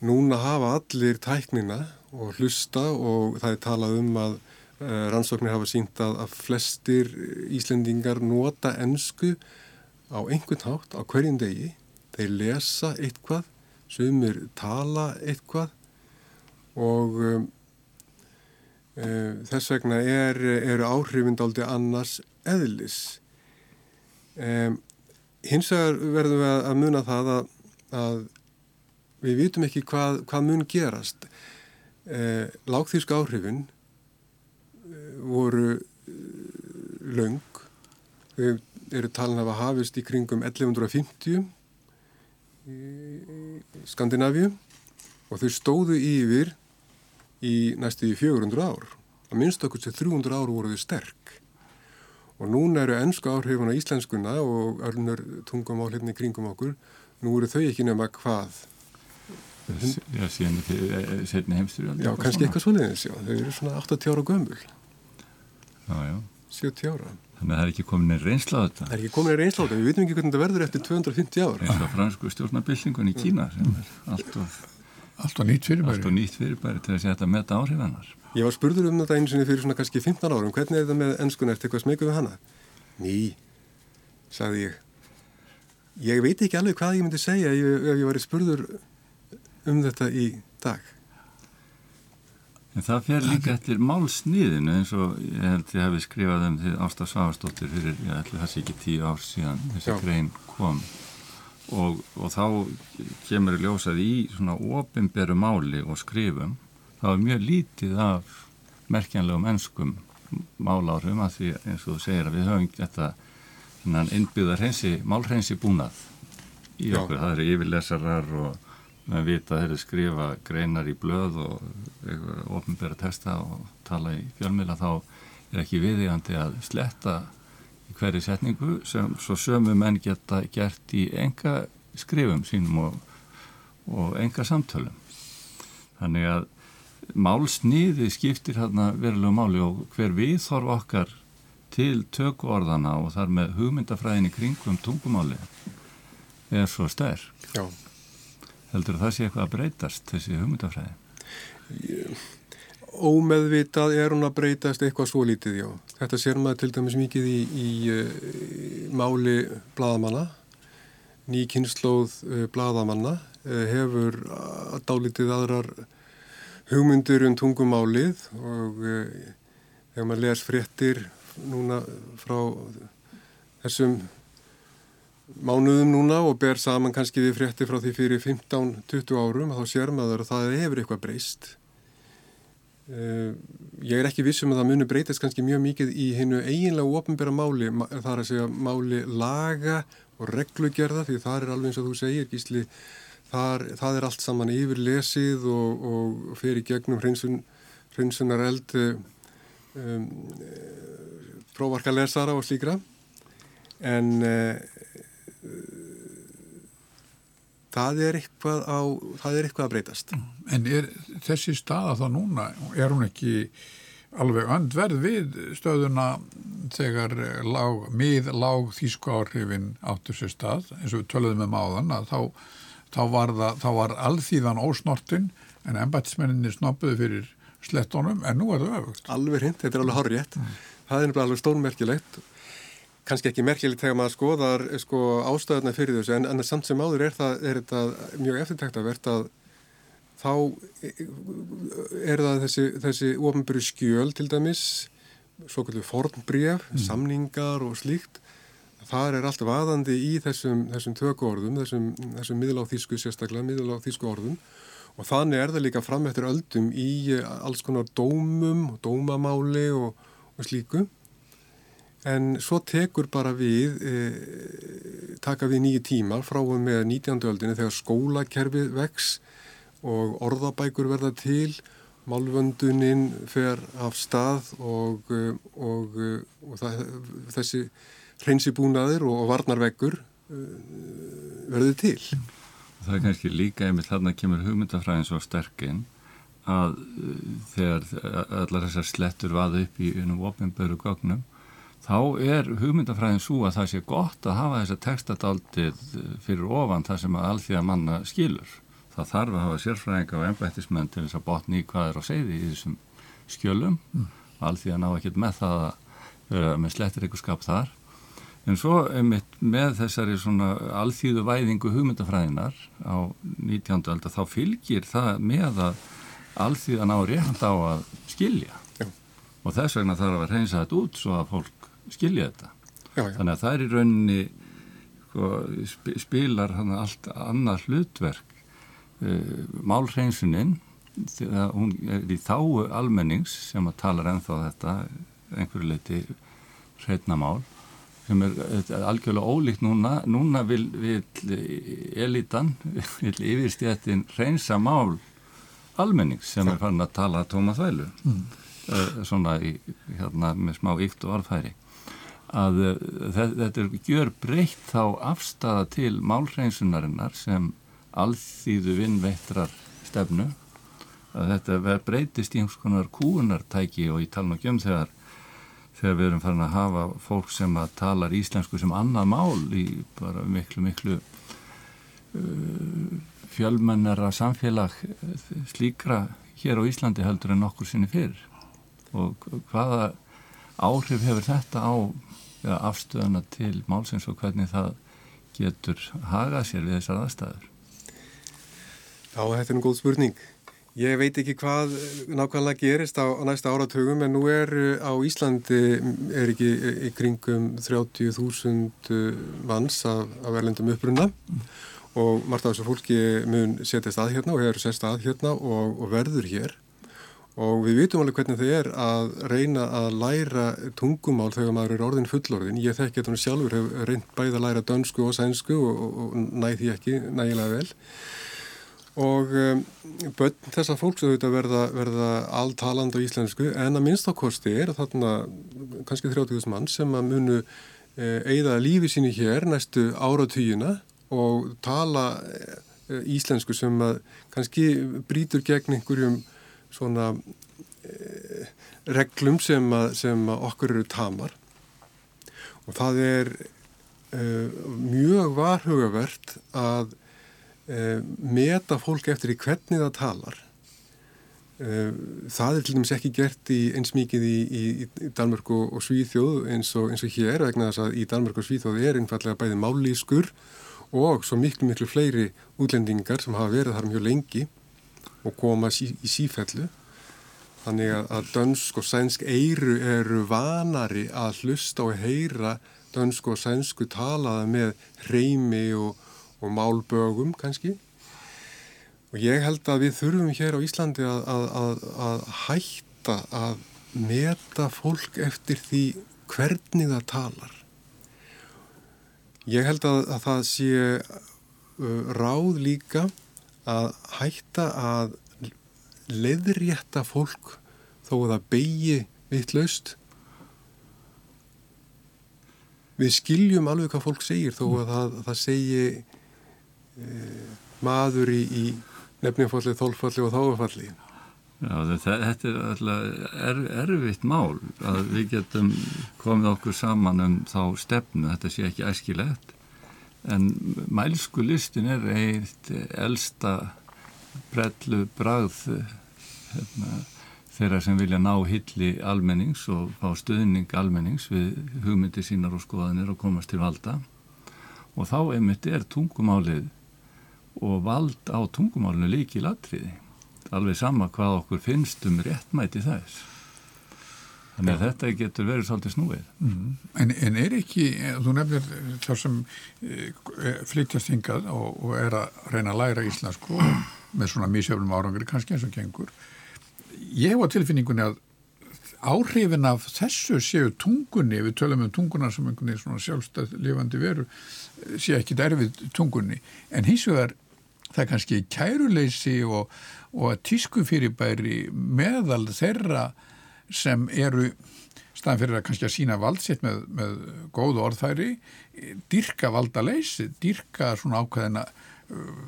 B: núna hafa allir tæknina og hlusta og það er talað um að Eh, rannsóknir hafa sínt að, að flestir Íslendingar nota ennsku á einhvern hátt á hverjum degi. Þeir lesa eitthvað, sumir tala eitthvað og um, um, þess vegna er, eru áhrifindáldi annars eðlis. Um, hins vegar verðum við að muna það að, að við vitum ekki hvað, hvað mun gerast. Uh, Lágþýrsk áhrifin voru laung. Þau eru talin að hafa hafist í kringum 1150 í Skandinavíu og þau stóðu yfir í næstu í 400 ár. Að minnst okkur til 300 ár voru þau sterk. Og núna eru ennsku áhrifun á íslenskuna og örnur tungum á hlinni kringum okkur. Nú eru þau ekki nema hvað?
C: Já, síðan setni heimstur.
B: Já, kannski eitthvað svoleiðins, já. Þau eru svona 80 ára gömul
C: já, já.
B: 70 ára.
C: Þannig að það er ekki komin einn reynsla á þetta.
B: Það er ekki komin einn reynsla á þetta, við vitum ekki hvernig þetta verður eftir 250 ára.
C: Eins og fransku stjórnabildingun í Kína sem er alltaf,
A: alltaf nýtt fyrirbæri.
C: Alltaf nýtt fyrirbæri til að setja að metta áhrifannar.
B: Ég var spurður um þetta eins og fyrir svona kannski 15 árum, hvernig er þetta með ennskunni eftir eitthvað smegu við hana? Ný, sagði ég. Ég veit ekki alveg hvað ég myndi segja ef ég var spurður um þetta í dag.
C: En það fer líka eftir málsniðinu eins og ég held ég hefði skrifað um því Ásta Sváastóttir fyrir, ég ætla það sé ekki tíu ár síðan þessi Já. grein kom og, og þá kemur í ljósað í svona ofinberu máli og skrifum þá er mjög lítið af merkjanlegum ennskum málárum að því eins og þú segir að við höfum þetta innbyggðar málhreinsi búnað í okkur, Já. það eru yfirlesarar og með vita að þeir eru skrifa greinar í blöð og ofnbæra testa og tala í fjölmila þá er ekki viðígandi að sletta í hverju setningu sem svo sömu menn geta gert í enga skrifum sínum og, og enga samtölum. Þannig að málsniði skiptir hérna verulegu máli og hver viðþorf okkar til tökuorðana og þar með hugmyndafræðinni kringum tungumáli er svo sterk.
B: Já.
C: Heldur það sé eitthvað að breytast þessi hugmyndafræði?
B: Ómeðvitað er hún að breytast eitthvað svo lítið, já. Þetta sér maður til dæmis mikið í, í, í eh, máli bladamanna. Ný kynnslóð uh, bladamanna uh, hefur að dálítið aðrar hugmyndur um tungumálið og þegar maður les fréttir núna frá þessum mánuðum núna og ber saman kannski við frétti frá því fyrir 15-20 árum þá sér maður að það hefur eitthvað breyst. Uh, ég er ekki vissum að það muni breytast kannski mjög mikið í hennu eiginlega ofnbæra máli, það er að segja máli laga og reglugerða því það er alveg eins og þú segir gísli, þar, það er allt saman yfir lesið og, og fer í gegnum hreinsun, hreinsunar eld um, prófarka lesara og slíkra. En uh, það er eitthvað á, það er eitthvað að breytast.
A: En er þessi staða þá núna, er hún ekki alveg öndverð við stöðuna þegar lág, mið lág þýsku áhrifin áttur sér stað eins og við töluðum um áðan að þá, þá, var, var alþýðan ósnortin en embætismenninni snoppuði fyrir slettónum en nú er það öfugt.
B: Alveg hint, þetta er alveg horrið. Mm. Það er alveg stórmerkilegt kannski ekki merkilegt þegar maður skoðar sko, ástöðuna fyrir þessu en, en samt sem áður er, það, er þetta mjög eftirtæktavert að þá er það þessi, þessi ofnbyrju skjöl til dæmis svo kallu formbref, mm. samningar og slíkt. Þar er allt vaðandi í þessum, þessum töku orðum, þessum, þessum miðláþísku sérstaklega, miðláþísku orðum. Og þannig er það líka fram eftir öldum í alls konar dómum dómamáli og, og slíku En svo tekur bara við, e, taka við nýju tíma frá og með 19. öldinu þegar skólakerfið vex og orðabækur verða til, málvönduninn fer af stað og, e, og, e, og það, þessi hreinsibúnaður og varnarveggur e, verður til.
C: Það er kannski líka einmitt þarna kemur hugmyndafræðin svo sterkinn að þegar allar þessar slettur vaða upp í unum ofinböru gögnum þá er hugmyndafræðin svo að það sé gott að hafa þessa textadaldið fyrir ofan það sem að alþjóða manna skilur. Það þarf að hafa sérfræðinga og ennbættismenn til þess að botni hvað er á segði í þessum skjölum. Mm. Alþjóða ná ekkert með það að vera með slettir ykkur skap þar. En svo með þessari svona alþjóðu væðingu hugmyndafræðinar á 19. ölda þá fylgir það með að alþjóðan á rétt á að skilja. Já. Og þess vegna þarf að reynsa þetta út svo að fólk skilja þetta já, já. þannig að það er í rauninni sko, spilar allt annað hlutverk uh, málhreinsuninn þegar hún er í þáu almennings sem að tala ennþá þetta einhverju leiti hreitnamál sem er, algjörlega ólíkt núna núna vil, vil elitan vil yfirstjættin hreinsa mál almennings sem er farin að tala tómaþvælu mm. Uh, svona í, hérna með smá ykt og orðfæri að eh, þetta gjör breytt þá afstafa til málhreinsunarinnar sem alþýðu vinnveitrar stefnu að þetta breytist í einhvers konar kúunartæki og ég tala nokkjum þegar þegar við erum farin að hafa fólk sem að talar íslensku sem annað mál í bara miklu miklu uh, fjölmennara samfélag slíkra hér á Íslandi heldur en okkur sinni fyrir og hvaða áhrif hefur þetta á afstöðuna til málsins og hvernig það getur hagað sér við þessar aðstæður?
B: Já, þetta er nú góð spurning. Ég veit ekki hvað nákvæmlega gerist á, á næsta áratugum en nú er á Íslandi er ekki í kringum 30.000 manns af, af erlendum upprunna mm. og margt af þessu fólki mun setja stað hérna og hefur sett stað hérna og, og verður hér og við vitum alveg hvernig það er að reyna að læra tungumál þegar maður er orðin fullorðin. Ég þekki þetta sjálfur, hef reynd bæði að læra dönsku og sænsku og, og, næði því ekki nægilega vel. Og um, börn þessa fólks auðvitað verða, verða alltaland á íslensku en að minnstakosti er þarna kannski 30.000 mann sem að munu e, eigða lífi síni hér næstu áratugina og tala e, íslensku sem að kannski brítur gegn einhverjum svona e, reglum sem, að, sem okkur eru tamar. Og það er e, mjög varhugavert að e, meta fólk eftir í hvernig það talar. Það er til dæmis ekki gert í eins mikið í, í, í Danmark og, Svíþjóð eins og, eins og hér vegna þess að í Danmark og Svíþjóð er einfallega bæði mállískur og svo miklu miklu fleiri útlendingar sem hafa verið þar mjög lengi og koma sí, í sífellu. Þannig að dönsk og sænsk eiru eru vanari að hlusta og heyra dönsk og sænsku talaða með reymi og, og málbögum kannski. Og ég held að við þurfum hér á Íslandi að, að, að, að hætta að meta fólk eftir því hvernig það talar. Ég held að það sé uh, ráð líka að hætta að leiðrétta fólk þó að það beigi vittlaust. Við skiljum alveg hvað fólk segir þó að það, það segi e, maður í, í nefnifalli, þólfalli og þáfalli.
C: Já, þetta er alltaf er, erfitt mál að við getum komið okkur saman um þá stefnu, þetta sé ekki æskilegt en mælsku listin er eitt elsta brellu brað hérna, þeirra sem vilja ná hilli almennings og fá stuðning almennings við hugmyndi sínar og skoðanir og komast til valda og þá einmitt er tungumálið og vald á tungumálinu líki latriði alveg sama hvað okkur finnst um réttmæti þess. Þannig að þetta getur verið svolítið snúið.
A: Mm. En, en er ekki, þú nefnir þar sem e, flytjast hingað og, og er að reyna að læra íslensku með svona mísjöflum árangri kannski eins og gengur. Ég hef á tilfinningunni að áhrifin af þessu séu tungunni, við tölum um tunguna sem einhvern veginn svona sjálfstæð lifandi veru, séu ekki derfið tungunni, en hins vegar það er kannski kæruleysi og og tísku fyrirbæri meðal þeirra sem eru staðan fyrir að kannski að sína valdsitt með, með góðu orðfæri dyrka valdaleysi, dyrka svona ákveðina uh,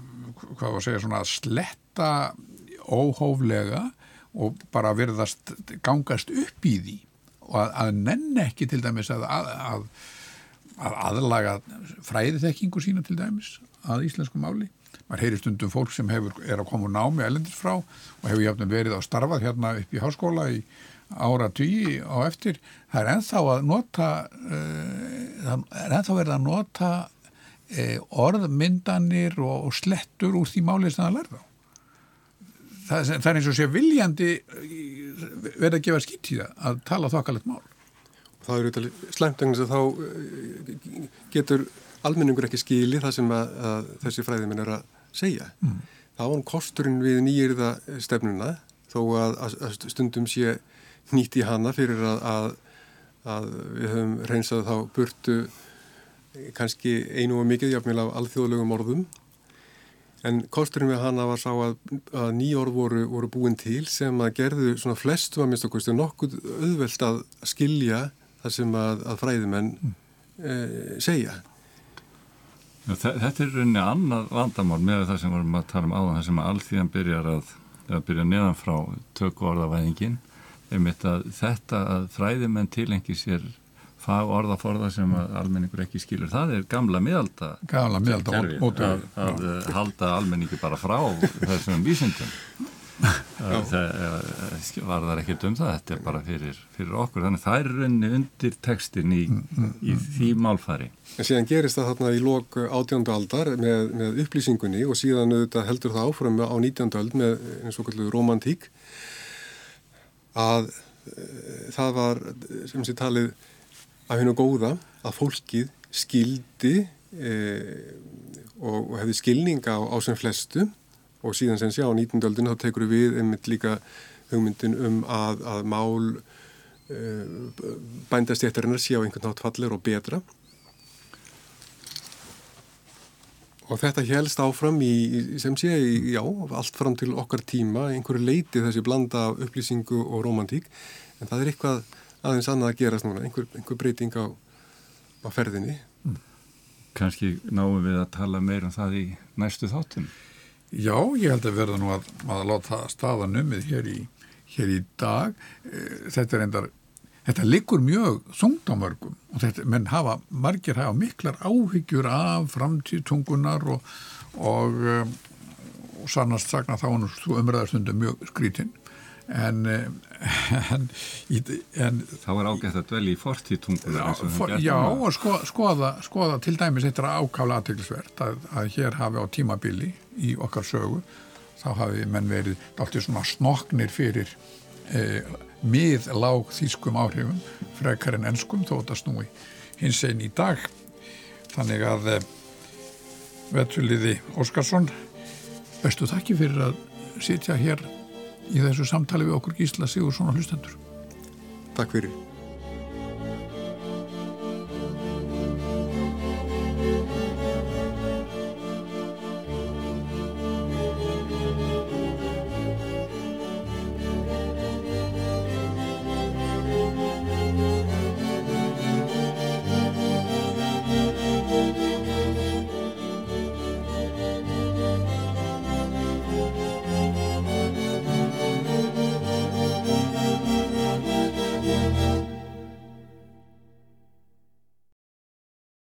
A: hvað var að segja svona að sletta óhóflega og bara verðast gangast upp í því og að, að nenn ekki til dæmis að, að, að aðlaga fræðiþekkingu sína til dæmis að íslensku máli. Maður heyri stundum fólk sem hefur, er að koma úr námi elendis frá og hefur jáfnvel verið á starfað hérna upp í háskóla í ára tugi á eftir það er enþá að nota uh, það er enþá verið að nota uh, orðmyndanir og, og slettur úr því málið sem það lærða það, það er eins og sé viljandi eh, verið að gefa skýtt í það að tala þokkalegt mál
B: Það eru slemt engins að þá getur almenningur ekki skili það sem að, að þessi fræðiminn er að segja. Mm. Það var kosturinn við nýjirða stefnuna þó að, að stundum sé nýtt í hana fyrir að, að við höfum reynsað þá burtu kannski einu og mikið jafnvel af alþjóðlegum orðum. En kosturinn við hana var sá að, að nýjórð voru, voru búin til sem að gerðu svona flestu að mista kosti nokkuð auðvelt að skilja það sem að, að fræðimenn mm. e, segja.
C: Þetta er rauninni annað vandamál með það sem vorum að tala um áðan, það sem allþíðan byrjar að, að byrja neðan frá tökku orðavæðingin, einmitt að þetta að fræðimenn tilengi sér fag orðaforða sem almenningur ekki skilur, það er gamla miðalda
A: gamla miðalda
C: að, að, að halda almenningi bara frá þessum vísindum. Það var það ekkert um það. Þetta er bara fyrir, fyrir okkur. Þannig það er rauninni undir tekstin í, mm, mm, í mm, því málfari.
B: En síðan gerist það þarna í lok átjöndu aldar með, með upplýsingunni og síðan heldur það áfram á nítjöndu ald með eins og kallu romantík að e, það var sem sé talið af hennu góða að fólkið skildi e, og, og hefði skilninga á, á sem flestu og síðan sem sjá á 19. öldin þá tekur við einmitt líka hugmyndin um að, að mál uh, eh, bændastjættarinnar sé á einhvern nátt fallir og betra og þetta helst áfram í, sem sé, í, já, allt fram til okkar tíma, einhverju leiti þessi blanda af upplýsingu og romantík en það er eitthvað aðeins annað að gerast núna, einhver, einhver breyting á, á ferðinni mm.
C: Kanski náum við að tala meira um það í næstu þáttum
A: Já, ég held að verða nú að, að láta staða numið hér í, hér í dag. Eh, þetta er endar, þetta liggur mjög þungt á mörgum. Og þetta, menn hafa, margir hafa miklar áhyggjur af framtíðtungunar og, og, eh, og sannast sagna þá umræðarstundum mjög skrítinn en, eh, en,
C: en það var ágætt að dvelja í fortíðtungunar
A: for, já og sko, skoða, skoða til dæmis þetta er ákála aðteglisvert að, að hér hafi á tímabili í okkar sögu þá hafi menn verið alltaf svona snoknir fyrir eh, mið lág þýskum áhrifum frekar en ennskum þó þetta snúi hins einn í dag. Þannig að eh, vetuliði Óskarsson bestu þakki fyrir að sitja hér í þessu samtali við okkur Gísla Sigursson og hlustendur.
B: Takk fyrir